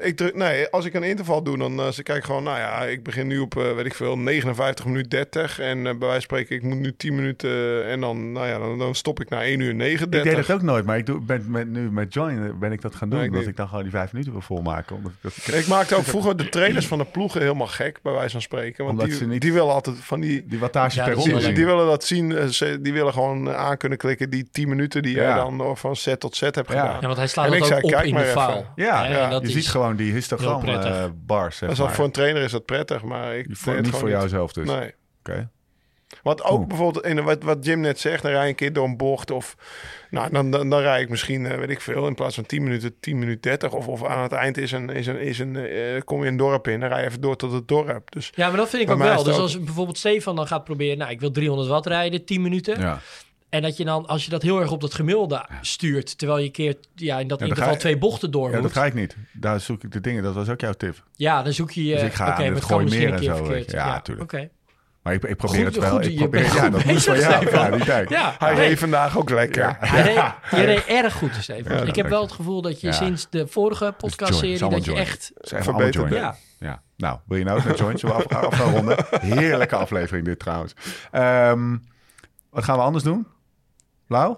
ik... Druk, nee, als ik een interval doe, dan uh, kijk ik gewoon, nou ja, ik begin nu op, uh, weet ik veel, 59 minuten 30. En uh, bij wijze van spreken, ik moet nu 10 minuten en dan, nou ja, dan, dan, stop ik na 1 uur 39. Ik deed dat ook nooit, maar ik doe, ben, met, nu met Join ben ik dat gaan doen. Nee, ik omdat niet. ik dan gewoon die vijf minuten wil volmaken. Omdat ik, dat, Ik maakte ook vroeger de trainers van de ploegen helemaal gek, bij wijze van spreken. Want Omdat die, ze niet- die willen altijd van die... die wattage Ja, per ronde Die, willen dat zien, eh, ze- die willen gewoon eh, aan kunnen klikken die 10 minuten die Ja. je dan eh, van set tot set hebt Ja. gedaan. Ja, want hij slaat En dat ik ook zei, op kijk in maar de faal. Ja, ja, dat je is- ziet gewoon die histogram prettig. eh, bars, zeg Dat is al maar. voor een trainer is dat prettig, maar ik voor, niet voor gewoon jou zelf dus. Nee. Oké. Want ook Oeh. bijvoorbeeld in wat, wat Jim net zegt, dan rij je een keer door een bocht of nou, dan, dan, dan rij ik misschien, eh, weet ik veel, in plaats van 10 minuten, 10 minuten 30 of, of aan het eind is een, is een, is een eh, kom je een dorp in, dan rij je even door tot het dorp. Dus Ja, maar dat vind ik ook wel. Dus ook- als bijvoorbeeld Stefan dan gaat proberen... Nou, ik wil 300 watt rijden, 10 minuten. Ja. En dat je dan, als je dat heel erg op dat gemiddelde stuurt... terwijl je keer ja, in dat ga je- twee bochten door ja, moet... dat ga ik niet. Daar zoek ik de dingen. Dat was ook jouw tip. Ja, dan zoek je. Dus ik ga aan maar het gooien meer een en keer zo. Ja, tuurlijk. Oké. Maar ik, ik probeer Goed- het wel. goed, ik probeer, ja, dat moest van bezig, jou. Ja, die tijd. Ja, hij reed vandaag ook lekker. Hij reed, je reed erg goed, Stefan. Ja, ik heb wel het gevoel dat je Ja. sinds de vorige podcastserie... dat je echt... Verbeterd. Ja, Ja. Nou, wil je nou ook naar joint? Af, gaan ronden? Heerlijke aflevering dit trouwens. Ehm, wat gaan we anders doen? Lau?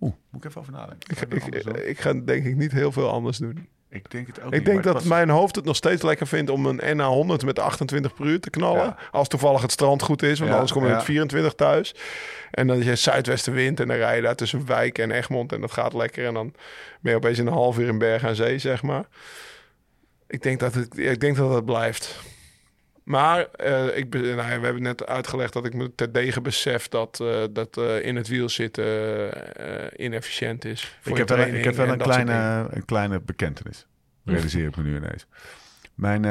Oeh, moet ik even over nadenken. Ik, ik, ik ga denk ik niet heel veel anders doen. Ik denk het ook Ik niet, denk maar dat was- mijn hoofd het nog steeds lekker vindt om een NA100 met 28 per uur te knallen. Ja. Als toevallig het strand goed is, want Ja, anders kom je ja. met 24 thuis. En dan is je zuidwestenwind en dan rij je daar tussen Wijk en Egmond en dat gaat lekker. En dan ben je opeens in een half uur in Berg aan Zee, zeg maar. Ik denk dat het, ik denk dat het blijft. Maar eh, ik, ben- nou, ja, we hebben net uitgelegd dat ik me terdege besef dat, eh, dat eh, in het wiel zitten inefficiënt is. voor Ik heb wel, ik heb wel een, kleine, een kleine bekentenis. Realiseer ik me nu ineens. Mijn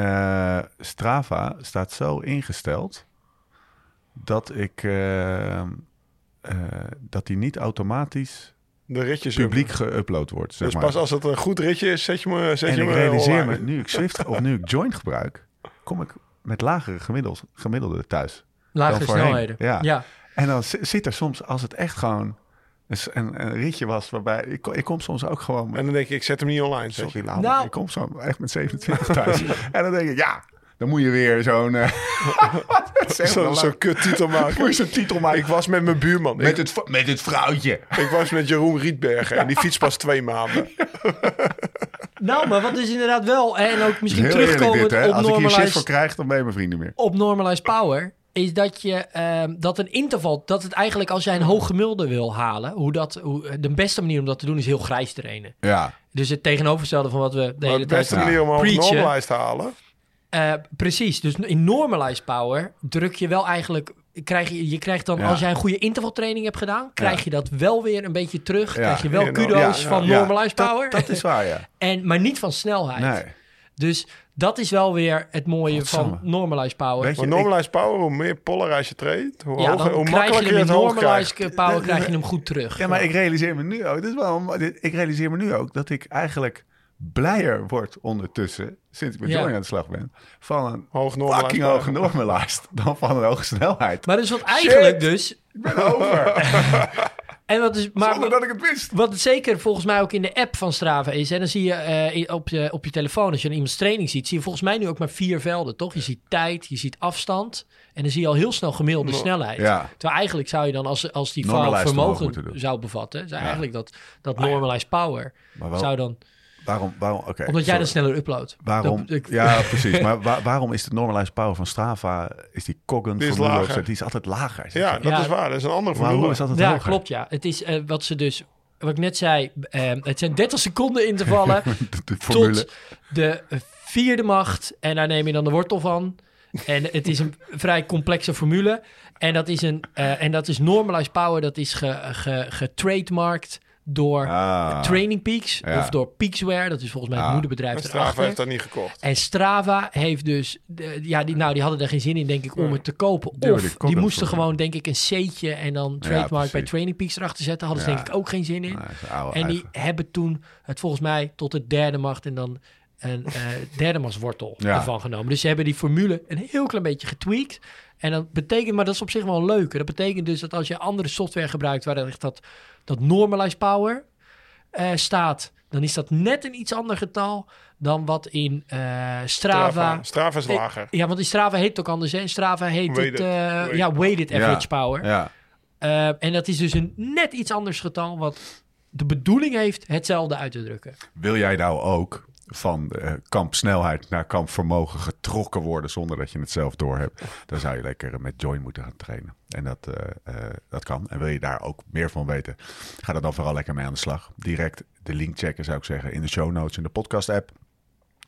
Strava staat zo ingesteld dat ik dat die niet automatisch De ritjes publiek geüpload wordt. Zeg Dus maar. pas als het een goed ritje is, zet je me, zet en je ik me realiseer online. me, nu ik Swift of nu ik Joint gebruik, kom ik met lagere gemiddeld, gemiddelde thuis. Lagere voorheen. snelheden. Ja. ja. En dan zi- zit er soms, als het echt gewoon een, een, ritje was, waarbij ik, ik kom soms ook gewoon met En dan denk ik, ik zet hem niet online. Zeg. Sorry, Nou. maar ik kom zo echt met 27 thuis. en dan denk ik, ja, dan moet je weer zo'n... zeg Zo'n maar, zo kut titel maken. Moet je zo'n titel maken. Ik was met mijn buurman. met, ik, het, met het vrouwtje. ik was met Jeroen Rietbergen en die fiets pas twee maanden. Nou, maar wat is inderdaad wel... En ook misschien Heel terugkomend dit, hè. op Als ik hier shit voor krijg, dan ben je mijn vrienden meer. op normalized power... is dat je ehm, dat een interval... dat het eigenlijk als jij een hoog gemiddelde wil halen... Hoe dat, hoe, de beste manier om dat te doen is heel grijs trainen. Ja, Dus het tegenovergestelde van wat we de Maar hele de beste tijd... manier om preachen. normalized te halen. Eh, precies, dus in normalized power druk je wel eigenlijk... Krijg je, je krijgt dan, Ja. als jij een goede intervaltraining hebt gedaan... krijg Ja. je dat wel weer een beetje terug. Ja. Krijg je wel kudo's ja, van ja, normalized dat- power. Dat is waar, ja. en, maar niet van snelheid. Nee. Dus dat is wel weer het mooie van normalized power. Weet je, normalized power, hoe meer polarize je traint, hoe, ja, hoger, hoe krijg je makkelijker je in het hoog krijgt. power krijg je hem goed terug. Ja, maar ik realiseer me nu ook, dit is wel, dit- ik realiseer me nu ook dat ik eigenlijk blijer word ondertussen, sinds ik met Ja. Aan de slag ben, van een Hoog fucking hoge normalized dan van een hoge snelheid. Maar dus wat eigenlijk Shit. dus... Ik ben over, En wat is, maar, zonder dat ik het wist. Wat het zeker volgens mij ook in de app van Strava is. En dan zie je eh, op, je op je telefoon, als je een iemands training ziet, zie je volgens mij nu ook maar vier velden, toch? Je ziet tijd, je ziet afstand. En dan zie je al heel snel gemiddelde No- snelheid. Ja. Terwijl eigenlijk zou je dan, als, als die vermogen zou bevatten, zou Ja. eigenlijk dat, dat normalized power Maar wel, zou dan... waarom, waarom, oké. Omdat jij sorry. dan sneller uploadt. Waarom? Dat- ik- ja, precies. Maar wa- waarom is de normalized power van Strava, is die Coggan Die is formule lager. die is altijd lager. zeg Ja, dat Ja. is waar. Dat is een andere maar hoe formule. is dat het Ja, hoger? klopt ja. Het is eh, wat ze dus, wat ik net zei, eh, het zijn 30 seconden intervallen De, de formule. tot de vierde macht. En daar neem je dan de wortel van. En het is een vrij complexe formule. En dat is, een, eh, en dat is normalized power. Dat is ge, ge, getrademarkt door Ah. Training Peaks Ja. of door Peakswear. Dat is volgens mij het Ah. moederbedrijf En Strava erachter. heeft dat niet gekocht. En Strava heeft dus, de- ja, die, nou, die hadden er geen zin in, denk ik, om het te kopen. Of die moesten gewoon, denk ik, een C'tje en dan trademark bij. Training Peaks erachter zetten. Hadden ze denk ik ook geen zin in. Oude en die hebben toen het volgens mij tot het derde macht en dan een eh derde machtswortel Ja. ervan genomen. Dus ze hebben die formule een heel klein beetje getweakt. En dat betekent, maar dat is op zich wel leuk. Dat betekent dus dat als je andere software gebruikt waar echt dat, dat normalize power eh, staat, dan is dat net een iets ander getal dan wat in eh, Strava. Strava, Strava is Eh, lager. Ja, want in Strava heet het ook anders. Hè? In Strava heet Weighted. het eh, Weighted. ja, weighted average Ja. power. Ja, Eh, en dat is dus een net iets anders getal wat de bedoeling heeft hetzelfde uit te drukken. Wil jij nou ook van eh, kamp snelheid naar kamp vermogen getrokken worden zonder dat je het zelf doorhebt? Dan zou je lekker met Join moeten gaan trainen. En dat, eh, eh, dat kan. En wil je daar ook meer van weten? Ga er dan vooral lekker mee aan de slag. Direct de link checken zou ik zeggen in de show notes in de podcast app.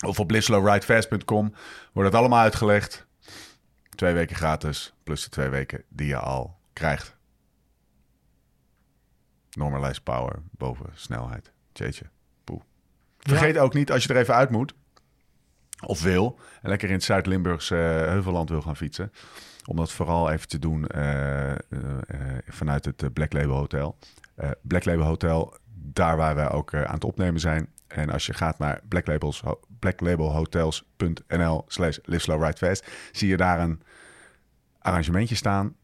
Of op listlowridefast.com wordt het allemaal uitgelegd. Twee weken gratis, plus de twee weken die je al krijgt. Normalize power boven snelheid. Jeetje. Vergeet ook niet, als je er even uit moet, of wil, en lekker in het Zuid-Limburgse eh, Heuvelland wil gaan fietsen, om dat vooral even te doen eh, eh, vanuit het Black Label Hotel. Black Label Hotel, daar waar wij ook aan het opnemen zijn. En als je gaat naar blacklabelhotels.nl slash live slow ride fast, zie je daar een arrangementje staan.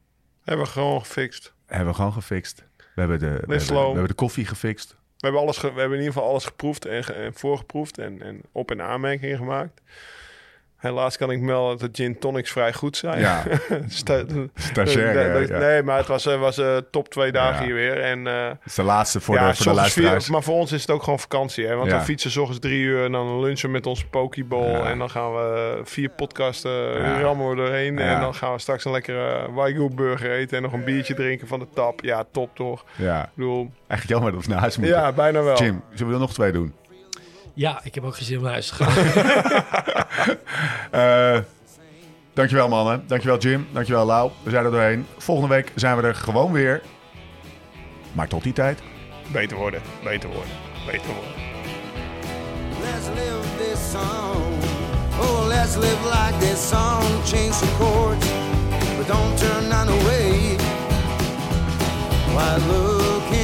Hebben we gewoon gefixt. Hebben we gewoon gefixt. We hebben de, we hebben, slow. we hebben de koffie gefixt. We hebben, alles we hebben in ieder geval alles geproefd en, en voorgeproefd en, en op- en aanmerkingen gemaakt. Helaas kan ik melden dat de gin tonics vrij goed zijn. Ja, Sta- stagiair. Nee, nee, ja. nee, maar het was, eh, was eh, top twee dagen Ja. hier weer. En, eh, Het is de laatste voor, ja, de, voor de luisteraars. vier- maar voor ons is het ook gewoon vakantie. Hè? Want we fietsen 's ochtends drie uur en dan lunchen we met onze pokeball. En dan gaan we vier podcasten rammen we doorheen. En dan gaan we straks een lekkere Wagyu burger eten en nog een biertje drinken van de tap. Ja, top toch? Ja, Ik bedoel, echt jammer dat we naar huis moeten. ja, bijna wel. Jim, zullen we er nog twee doen? Ja, ik heb ook geen zin om naar huis te gaan. Eh, dankjewel mannen. Dankjewel Jim. Dankjewel Lau. We zijn er doorheen. Volgende week zijn we er gewoon weer. Maar tot die tijd. Beter worden, beter worden, beter worden. Let's live this song. Oh, let's live like this song. Change some chords, but don't turn away. Why love?